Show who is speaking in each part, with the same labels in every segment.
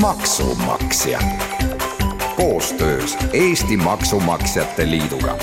Speaker 1: Maksumaksja. Koostöös Eesti Maksumaksjate Liiduga.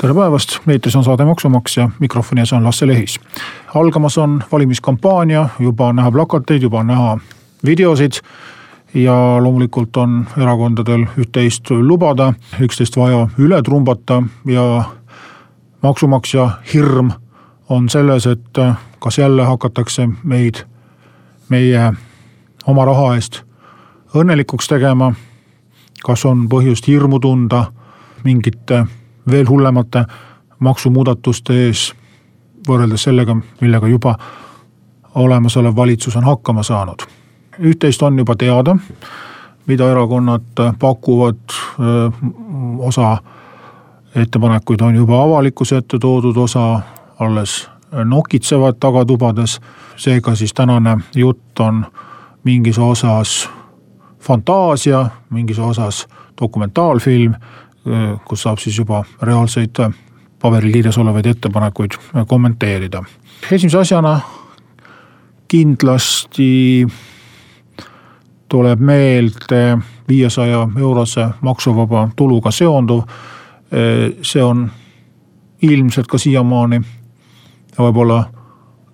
Speaker 2: Tere päevast, eetris on saade Maksumaksja, mikrofoni ees on Lasse Lehis. algamas on valimiskampaania, juba on näha plakateid, juba on näha videosid. ja loomulikult on erakondadel üht-teist lubada, üksteist vaja üle trumbata. Ja maksumaksja hirm on selles, et kas jälle hakatakse meid meie oma raha eest õnnelikuks tegema. kas on põhjust hirmu tunda mingite veel hullemate maksumuudatuste ees võrreldes sellega, millega juba olemasolev valitsus on hakkama saanud. üht-teist on juba teada, mida erakonnad pakuvad, osa ettepanekuid on juba avalikkuse ette toodud, osa alles nokitsevad tagatubades. seega siis tänane jutt on mingis osas fantaasia, mingis osas dokumentaalfilm kus saab siis juba reaalseid paberil kirjas olevaid ettepanekuid kommenteerida. esimese asjana kindlasti tuleb meelde viiesaja eurose maksuvaba tuluga seonduv. see on ilmselt ka siiamaani võib-olla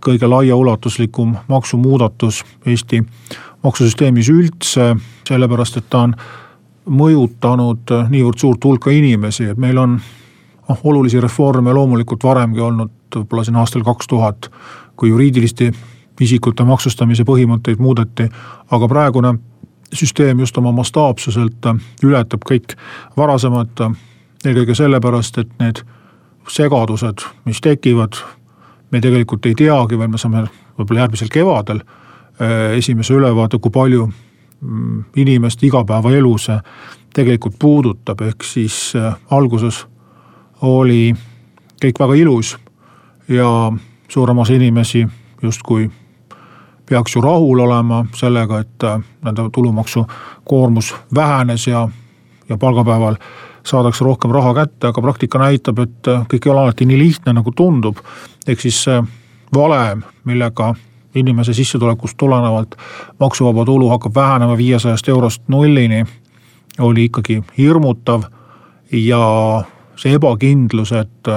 Speaker 2: kõige laiaulatuslikum maksumuudatus Eesti maksusüsteemis üldse, sellepärast et ta on mõjutanud niivõrd suurt hulka inimesi, et meil on noh, olulisi reforme loomulikult varemgi olnud, võib-olla siin aastal kaks tuhat, kui juriidiliste isikute maksustamise põhimõtteid muudeti, aga praegune süsteem just oma mastaapsuselt ületab kõik varasemad, eelkõige sellepärast, et need segadused, mis tekivad, me tegelikult ei teagi, vaid me saame võib-olla järgmisel kevadel eh, esimese ülevaate, kui palju Mm, inimeste igapäevaelu see tegelikult puudutab, ehk siis äh, alguses oli kõik väga ilus ja suurem osa inimesi justkui peaks ju rahul olema sellega, et nende tulumaksukoormus vähenes ja, ja palgapäeval saadakse rohkem raha kätte, aga praktika näitab, et äh, kõik ei ole alati nii lihtne, nagu tundub. ehk siis see valem, millega inimese sissetulekust tulenevalt maksuvaba tulu hakkab vähenema viiesajast eurost nullini, oli ikkagi hirmutav ja see ebakindlus, et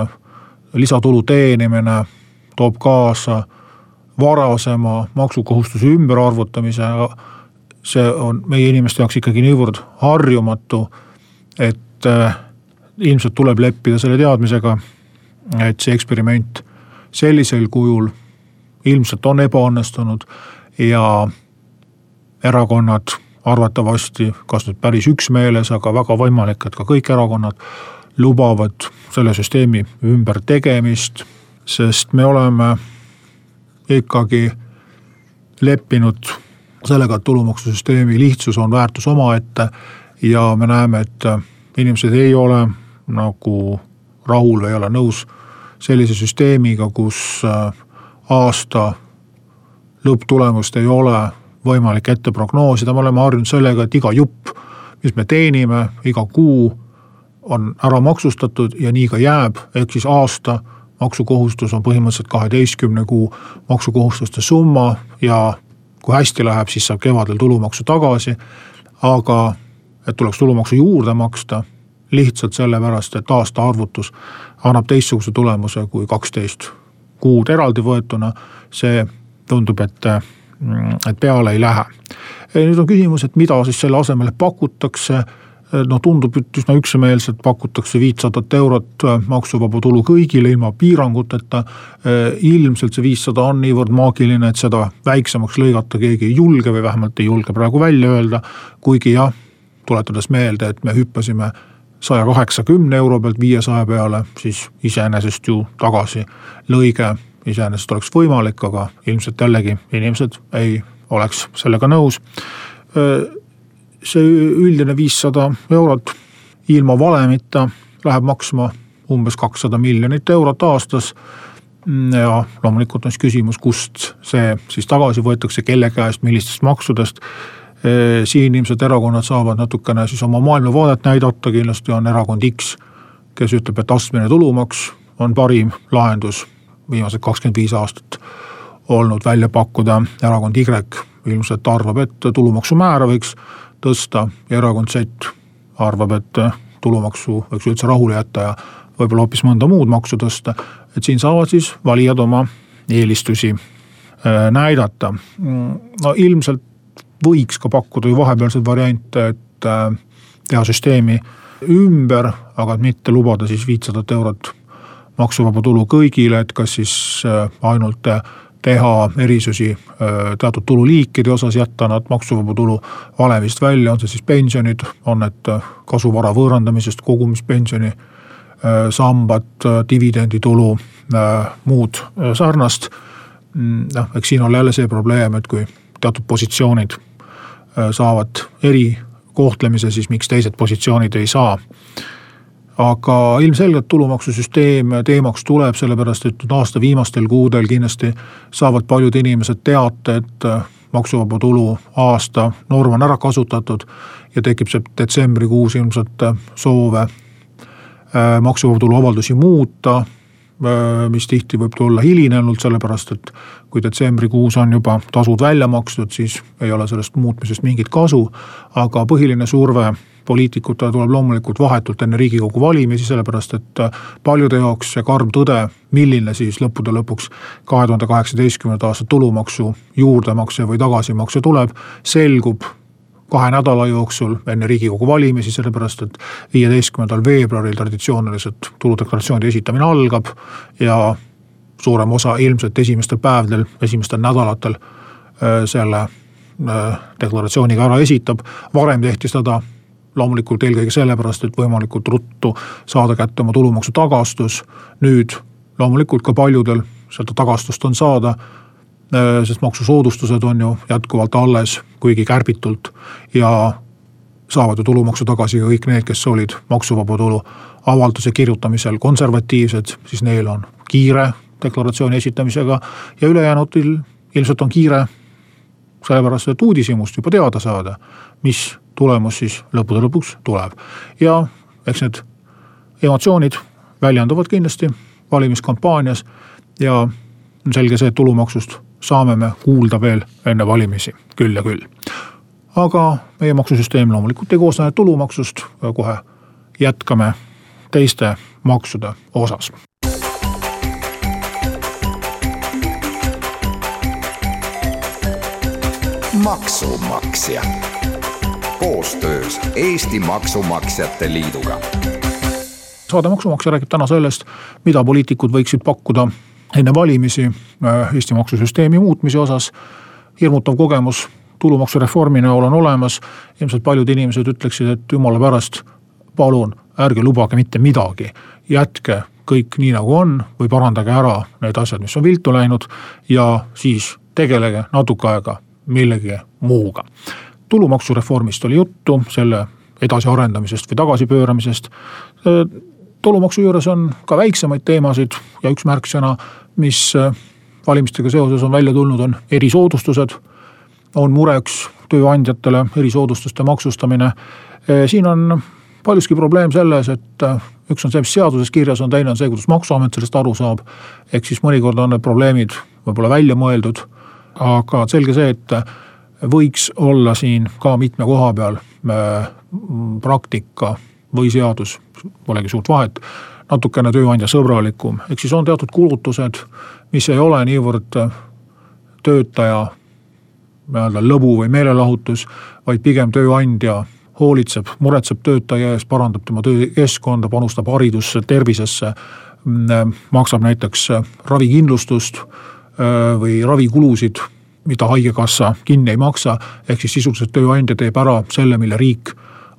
Speaker 2: lisatulu teenimine toob kaasa varasema maksukohustuse ümberarvutamise, see on meie inimeste jaoks ikkagi niivõrd harjumatu, et äh, ilmselt tuleb leppida selle teadmisega, et see eksperiment sellisel kujul ilmselt on ebaõnnestunud ja erakonnad arvatavasti, kas nüüd päris üksmeeles, aga väga võimalik, et ka kõik erakonnad lubavad selle süsteemi ümbertegemist, sest me oleme ikkagi leppinud sellega, et tulumaksusüsteemi lihtsus on väärtus omaette ja me näeme, et inimesed ei ole nagu rahul ei ole nõus sellise süsteemiga, kus aasta lõpptulemust ei ole võimalik ette prognoosida, me oleme harjunud sellega, et iga jupp, mis me teenime, iga kuu on ära maksustatud ja nii ka jääb, ehk siis aasta maksukohustus on põhimõtteliselt kaheteistkümne kuu maksukohustuste summa ja kui hästi läheb, siis saab kevadel tulumaksu tagasi. aga et tuleks tulumaksu juurde maksta lihtsalt sellepärast, et aasta arvutus annab teistsuguse tulemuse kui kaksteist kuud eraldi võetuna, see tundub, et, mm, et peale ei lähe. nüüd on küsimus, et mida siis selle asemele pakutakse no tundub, et üsna üksmeelselt pakutakse viitsadat eurot maksuvaba tulu kõigile ilma piiranguteta. ilmselt see viissada on niivõrd maagiline, et seda väiksemaks lõigata keegi ei julge või vähemalt ei julge praegu välja öelda. kuigi jah, tuletades meelde, et me hüppasime saja kaheksakümne euro pealt viiesaja peale, siis iseenesest ju tagasilõige iseenesest oleks võimalik, aga ilmselt jällegi inimesed ei oleks sellega nõus. see üldine viissada eurot ilma valemita läheb maksma umbes kakssada miljonit eurot aastas. ja loomulikult on siis küsimus, kust see siis tagasi võetakse, kelle käest, millistest maksudest. Siin ilmselt erakonnad saavad natukene siis oma maailmavaadet näidata, kindlasti on erakond X, kes ütleb, et astmeline tulumaks on parim lahendus viimased kakskümmend viis aastat olnud välja pakkuda. erakond Y ilmselt arvab, et tulumaksumäära võiks tõsta ja erakond Z arvab, et tulumaksu võiks üldse rahule jätta ja võib-olla hoopis mõnda muud maksu tõsta. et siin saavad siis valijad oma eelistusi äh, näidata. no ilmselt võiks ka pakkuda ju vahepealseid variante, et äh, teha süsteemi ümber, aga mitte lubada siis viitsadat eurot maksuvaba tulu kõigile, et kas siis äh, ainult äh, teha erisusi teatud tululiikide osas, jätta nad maksuvaba tulu valemist välja, on see siis pensionid, on need kasuvara võõrandamisest kogumispensioni sambad, dividenditulu, muud sarnast. Mm, noh, eks siin ole jälle see probleem, et kui teatud positsioonid saavad erikohtlemise, siis miks teised positsioonid ei saa. Aga ilmselgelt tulumaksusüsteem teemaks tuleb, sellepärast et aasta viimastel kuudel kindlasti saavad paljud inimesed teate, et äh, maksuvaba tulu aasta norm on ära kasutatud ja tekib see detsembrikuus ilmselt äh, soove äh, maksuvaba tulu avaldusi muuta mis tihti võib tulla hilinenult, sellepärast et kui detsembrikuus on juba tasud välja makstud, siis ei ole sellest muutmisest mingit kasu. aga põhiline surve poliitikutele tuleb loomulikult vahetult enne riigikogu valimisi, sellepärast et äh, paljude jaoks see karm tõde, milline siis lõppude lõpuks kahe tuhande kaheksateistkümnenda aasta tulumaksu juurdemakse või tagasimakse tuleb, selgub kahe nädala jooksul enne riigikogu valimisi, sellepärast et viieteistkümnendal veebruaril traditsiooniliselt tuludeklaratsioonide esitamine algab ja suurem osa ilmselt esimestel päevadel, esimestel nädalatel äh, selle äh, deklaratsiooniga ära esitab. varem tehti seda loomulikult eelkõige sellepärast, et võimalikult ruttu saada kätte oma tulumaksu tagastus. nüüd loomulikult ka paljudel seda tagastust on saada, sest maksusoodustused on ju jätkuvalt alles, kuigi kärbitult ja saavad ju tulumaksu tagasi ka kõik need, kes olid maksuvaba tulu avalduse kirjutamisel konservatiivsed, siis neil on kiire deklaratsiooni esitamisega ja ülejäänutel ilmselt on kiire sellepärast, et uudishimust juba teada saada, mis tulemus siis lõppude lõpuks tuleb. ja eks need emotsioonid väljenduvad kindlasti valimiskampaanias ja on selge see, et tulumaksust saame me kuulda veel enne valimisi küll ja küll. aga meie maksusüsteem loomulikult ei koosne tulumaksust, kohe jätkame teiste maksude osas.
Speaker 1: maksumaksja koostöös Eesti Maksumaksjate Liiduga.
Speaker 2: saade Maksumaksja räägib täna sellest, mida poliitikud võiksid pakkuda enne valimisi äh, Eesti maksusüsteemi muutmise osas. hirmutav kogemus tulumaksureformi näol on olemas, ilmselt paljud inimesed ütleksid, et jumala pärast, palun ärge lubage mitte midagi, jätke kõik nii nagu on või parandage ära need asjad, mis on viltu läinud ja siis tegelege natuke aega millegi muuga tulumaksureformist oli juttu, selle edasiarendamisest või tagasipööramisest. tulumaksu juures on ka väiksemaid teemasid ja üks märksõna, mis valimistega seoses on välja tulnud, on erisoodustused. on mureks tööandjatele erisoodustuste maksustamine. siin on paljuski probleem selles, et üks on see, mis seaduses kirjas on, teine on see, kuidas maksuamet sellest aru saab. ehk siis mõnikord on need probleemid võib-olla välja mõeldud, aga selge see, et võiks olla siin ka mitme koha peal äh, praktika või seadus, polegi suurt vahet, natukene tööandja sõbralikum, ehk siis on teatud kulutused, mis ei ole niivõrd äh, töötaja nii-öelda lõbu või meelelahutus, vaid pigem tööandja hoolitseb, muretseb töötaja eest, parandab tema töökeskkonda, panustab haridusse, tervisesse, mm, äh, maksab näiteks ravikindlustust või ravikulusid mida haigekassa kinni ei maksa. ehk siis sisuliselt tööandja teeb ära selle, mille riik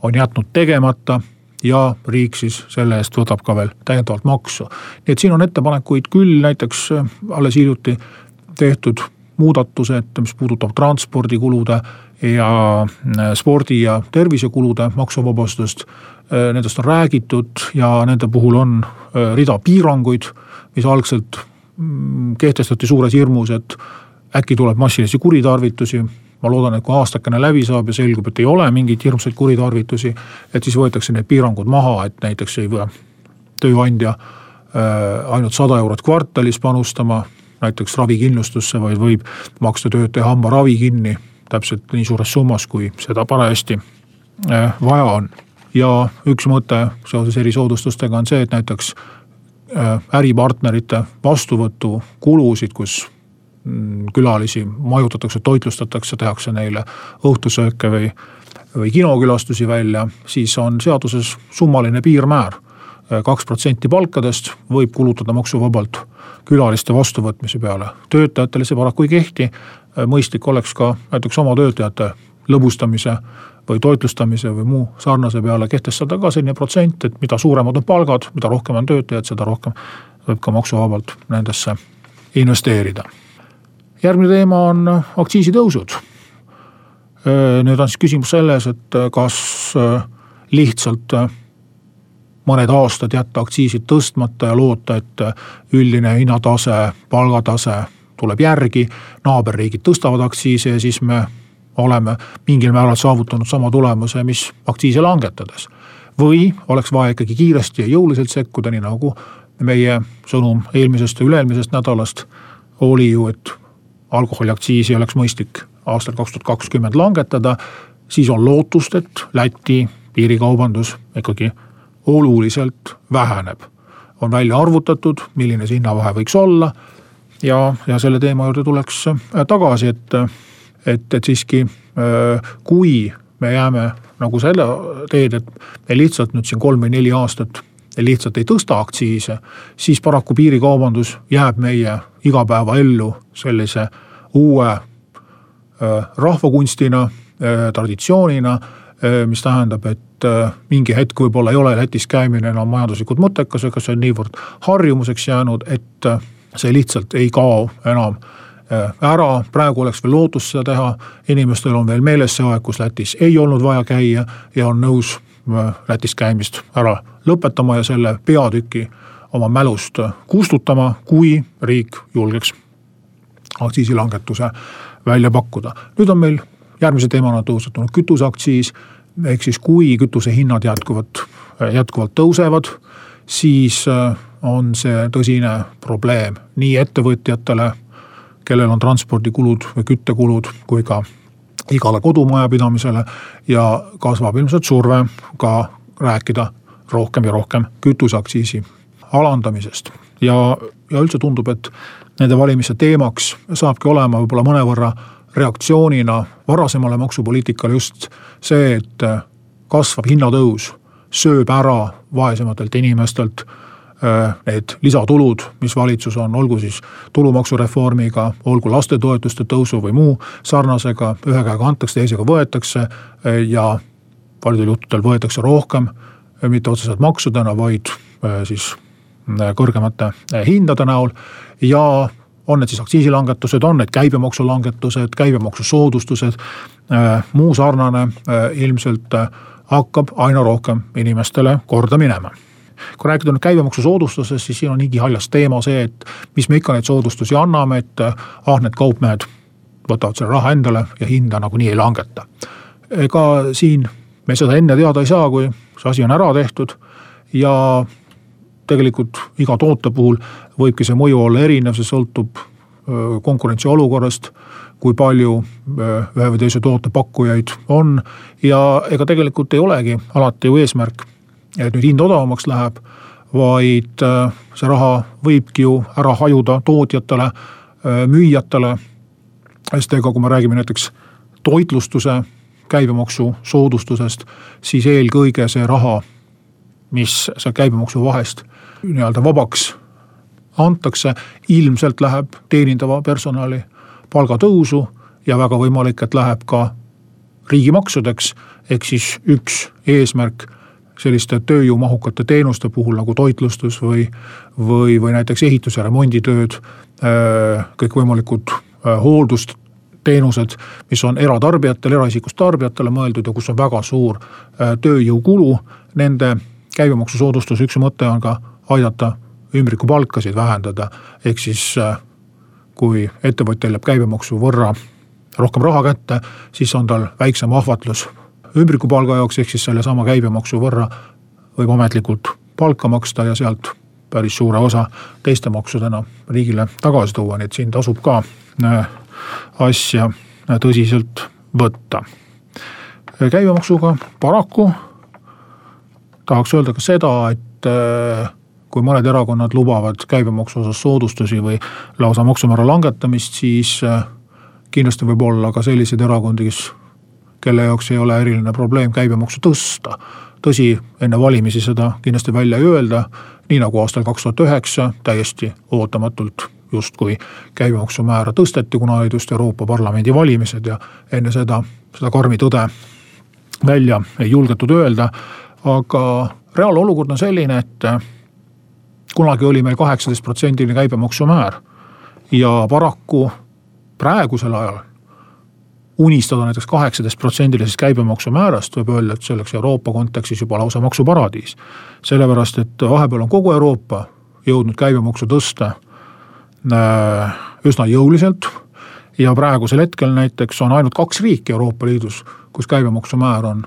Speaker 2: on jätnud tegemata ja riik siis selle eest võtab ka veel täiendavalt maksu. nii et siin on ettepanekuid küll näiteks äh, alles hiljuti tehtud muudatused, mis puudutab transpordikulude ja äh, spordi ja tervisekulude maksuvabastust. Nendest on räägitud ja nende puhul on rida piiranguid, mis algselt mm, kehtestati suures hirmus, et äkki tuleb massilisi kuritarvitusi ma loodan, et kui aastakene läbi saab ja selgub, et ei ole mingeid hirmsaid kuritarvitusi, et siis võetakse need piirangud maha, et näiteks ei pea tööandja äh, ainult sada eurot kvartalis panustama näiteks ravikindlustusse, vaid võib maksta töötaja hambaravi kinni täpselt nii suures summas, kui seda parajasti äh, vaja on. ja üks mõte seoses erisoodustustega on see, et näiteks äh, äripartnerite vastuvõtukulusid, kus külalisi majutatakse, toitlustatakse, tehakse neile õhtusööke või, või kinokülastusi välja, siis on seaduses summaline piirmäär. kaks protsenti palkadest võib kulutada maksuvabalt külaliste vastuvõtmise peale. töötajatele see paraku ei kehti. mõistlik oleks ka näiteks oma töötajate lõbustamise või toitlustamise või muu sarnase peale kehtestada ka selline protsent, et mida suuremad on palgad, mida rohkem on töötajaid, seda rohkem võib ka maksuvabalt nendesse investeerida järgmine teema on aktsiisitõusud. nüüd on siis küsimus selles, et kas lihtsalt mõned aastad jätta aktsiisid tõstmata ja loota, et üldine hinnatase, palgatase tuleb järgi. naaberriigid tõstavad aktsiise ja siis me oleme mingil määral saavutanud sama tulemuse, mis aktsiise langetades. või oleks vaja ikkagi kiiresti ja jõuliselt sekkuda, nii nagu meie sõnum eelmisest ja üle-eelmisest nädalast oli ju, et alkoholiaktsiisi oleks mõistlik aastal kaks tuhat kakskümmend langetada, siis on lootust, et Läti piirikaubandus ikkagi oluliselt väheneb. on välja arvutatud, milline see hinnavahe võiks olla ja, ja selle teema juurde tuleks äh, tagasi, et, et, et siiski äh, kui me jääme nagu selle teed, et me lihtsalt nüüd siin kolm või neli aastat lihtsalt ei tõsta aktsiise, siis paraku piirikaubandus jääb meie igapäevaellu sellise uue rahvakunstina, traditsioonina, mis tähendab, et mingi hetk võib-olla ei ole Lätis käimine enam majanduslikult mõttekas, aga see on niivõrd harjumuseks jäänud, et see lihtsalt ei kao enam ära, praegu oleks veel lootust seda teha, inimestel on veel meeles see aeg, kus Lätis ei olnud vaja käia ja on nõus Lätis käimist ära lõpetama ja selle peatüki oma mälust kustutama, kui riik julgeks aktsiisilangetuse välja pakkuda. nüüd on meil järgmise teemana tõusetunud kütuseaktsiis, ehk siis kui kütusehinnad jätkuvalt, jätkuvalt tõusevad, siis äh, on see tõsine probleem nii ettevõtjatele, kellel on transpordikulud või küttekulud, kui ka igale kodumajapidamisele ja kasvab ilmselt surve ka rääkida rohkem ja rohkem kütuseaktsiisi alandamisest. Ja, ja üldse tundub, et nende valimiste teemaks saabki olema võib-olla mõnevõrra reaktsioonina varasemale maksupoliitikale just see, et kasvav hinnatõus sööb ära vaesematelt inimestelt äh, need lisatulud, mis valitsus on, olgu siis tulumaksureformiga, olgu lastetoetuste tõusu või muu sarnasega, ühe käega antakse, teisega võetakse äh, ja paljudel juhtudel võetakse rohkem, mitte otseselt maksudena, vaid äh, siis kõrgemate hindade näol ja on need siis aktsiisilangetused, on need käibemaksulangetused, käibemaksusoodustused, äh, muu sarnane äh, ilmselt äh, hakkab aina rohkem inimestele korda minema kui rääkida nüüd käibemaksusoodustusest, siis siin on igihaljas teema see, et mis me ikka neid soodustusi anname, et ah, need kaupmehed võtavad selle raha endale ja hinda nagunii ei langeta. ega siin me seda enne teada ei saa, kui see asi on ära tehtud ja tegelikult iga toote puhul võibki see mõju olla erinev, see sõltub konkurentsiolukorrast, kui palju ühe või teise toote pakkujaid on. ja ega tegelikult ei olegi alati ju eesmärk, et nüüd hind odavamaks läheb, vaid see raha võibki ju ära hajuda tootjatele, müüjatele. sest ega kui me räägime näiteks toitlustuse käibemaksu soodustusest, siis eelkõige see raha, mis seal käibemaksu vahest nii-öelda vabaks antakse, ilmselt läheb teenindava personali palgatõusu ja väga võimalik, et läheb ka riigimaksudeks. ehk siis üks eesmärk selliste tööjõumahukate teenuste puhul nagu toitlustus või, või, või näiteks ehitus- ja remonditööd, kõikvõimalikud hooldusteenused, mis on eratarbijatele, eraisikust tarbijatele mõeldud ja kus on väga suur tööjõukulu. Nende käibemaksusoodustuse üks mõte on ka aidata ümbrikupalkasid vähendada, ehk siis kui ettevõtjal jääb käibemaksu võrra rohkem raha kätte, siis on tal väiksem ahvatlus ümbrikupalga jaoks, ehk siis sellesama käibemaksu võrra võib ametlikult palka maksta ja sealt päris suure osa teiste maksudena riigile tagasi tuua, nii et siin tasub ka äh, asja tõsiselt võtta. käibemaksuga paraku tahaks öelda ka seda, et äh, kui mõned erakonnad lubavad käibemaksu osas soodustusi või lausa maksumäära langetamist, siis äh, kindlasti võib olla ka selliseid erakondi, kes kelle jaoks ei ole eriline probleem käibemaksu tõsta. tõsi, enne valimisi seda kindlasti välja ei öelda, nii nagu aastal kaks tuhat üheksa täiesti ootamatult justkui käibemaksumäära tõsteti, kuna olid just Euroopa Parlamendi valimised ja enne seda, seda karmi tõde välja ei julgetud öelda. aga reaalne olukord on selline, et kunagi oli meil kaheksateist protsendiline käibemaksumäär ja paraku praegusel ajal unistada näiteks kaheksateist protsendilisest käibemaksumäärast, võib öelda, et see oleks Euroopa kontekstis juba lausa maksuparadiis. sellepärast, et vahepeal on kogu Euroopa jõudnud käibemaksu tõsta äh, üsna jõuliselt. ja praegusel hetkel näiteks on ainult kaks riiki Euroopa Liidus, kus käibemaksumäär on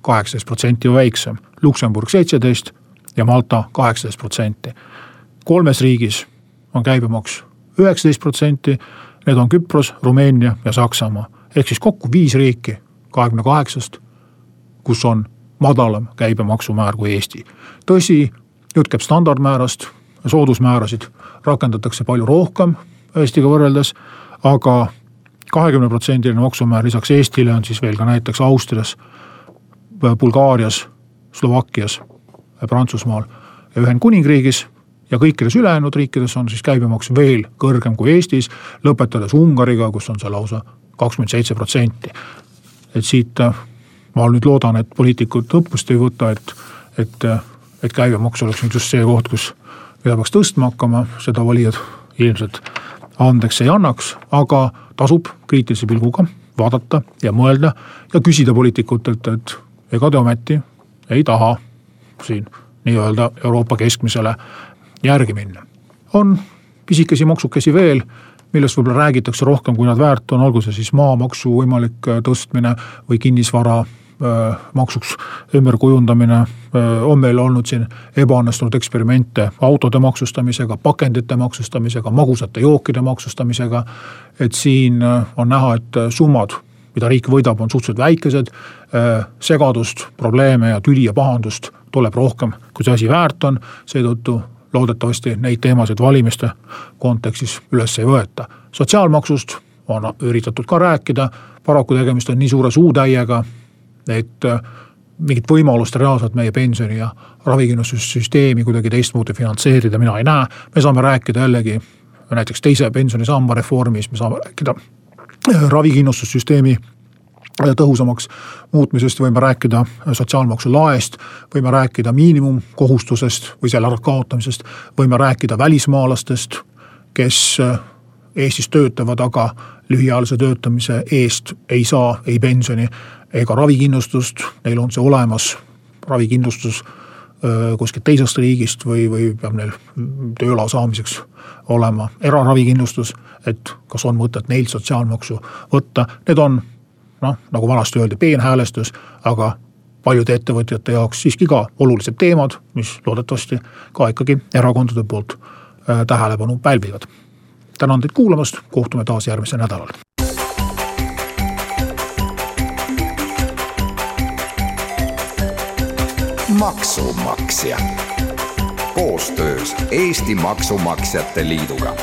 Speaker 2: kaheksateist protsenti või väiksem. Luksemburg seitseteist ja Malta kaheksateist protsenti. kolmes riigis on käibemaks üheksateist protsenti Need on Küpros, Rumeenia ja Saksamaa. ehk siis kokku viis riiki kahekümne kaheksast, kus on madalam käibemaksumäär kui Eesti. tõsi, jutt käib standardmäärast, soodusmäärasid rakendatakse palju rohkem Eestiga võrreldes, aga kahekümne protsendiline maksumäär lisaks Eestile on siis veel ka näiteks Austrias, Bulgaarias, Slovakkias, Prantsusmaal ja Ühendkuningriigis ja kõikides ülejäänud riikides on siis käibemaks veel kõrgem kui Eestis, lõpetades Ungariga, kus on see lausa kakskümmend seitse protsenti. et siit ma nüüd loodan, et poliitikud õppust ei võta, et, et, et käibemaks oleks nüüd just see koht, kus, mida peaks tõstma hakkama, seda valijad ilmselt andeks ei annaks, aga tasub kriitilise pilguga vaadata ja mõelda ja küsida poliitikutelt, et ega te ometi ei taha siin nii-öelda Euroopa keskmisele järgi minna. on pisikesi maksukesi veel, millest võib-olla räägitakse rohkem, kui nad väärt on, olgu see siis maamaksu võimalik äh, tõstmine või kinnisvara äh, maksuks ümberkujundamine. Äh, on meil olnud siin ebaõnnestunud eksperimente autode maksustamisega, pakendite maksustamisega, magusate jookide maksustamisega. et siin on näha, et summad, mida riik võidab, on suhteliselt väikesed. segadust, probleeme ja tüli ja pahandust tuleb rohkem, kui see asi väärt on, seetõttu loodetavasti neid teemasid valimiste kontekstis üles ei võeta. sotsiaalmaksust on üritatud ka rääkida, paraku tegemist on nii suure suutäiega, et äh, mingit võimalust reaalselt meie pensioni ja ravikindlustussüsteemi kuidagi teistmoodi finantseerida mina ei näe. me saame rääkida jällegi näiteks teise pensionisamba reformis, me saame rääkida äh, ravikindlustussüsteemi tõhusamaks muutmisest, võime rääkida sotsiaalmaksu laest, võime rääkida miinimumkohustusest või selle ärakaotamisest, võime rääkida välismaalastest, kes Eestis töötavad, aga lühiajalise töötamise eest ei saa ei pensioni ega ravikindlustust, neil on see olemas, ravikindlustus kuskilt teisest riigist või, või peab neil tööloa saamiseks olema eraravikindlustus, et kas on mõtet neilt sotsiaalmaksu võtta, need on noh, nagu vanasti öeldi, peenhäälestus, aga paljude ettevõtjate jaoks siiski ka olulised teemad, mis loodetavasti ka ikkagi erakondade poolt äh, tähelepanu pälvivad. tänan teid kuulamast, kohtume taas järgmisel nädalal.
Speaker 1: maksumaksja koostöös Eesti Maksumaksjate Liiduga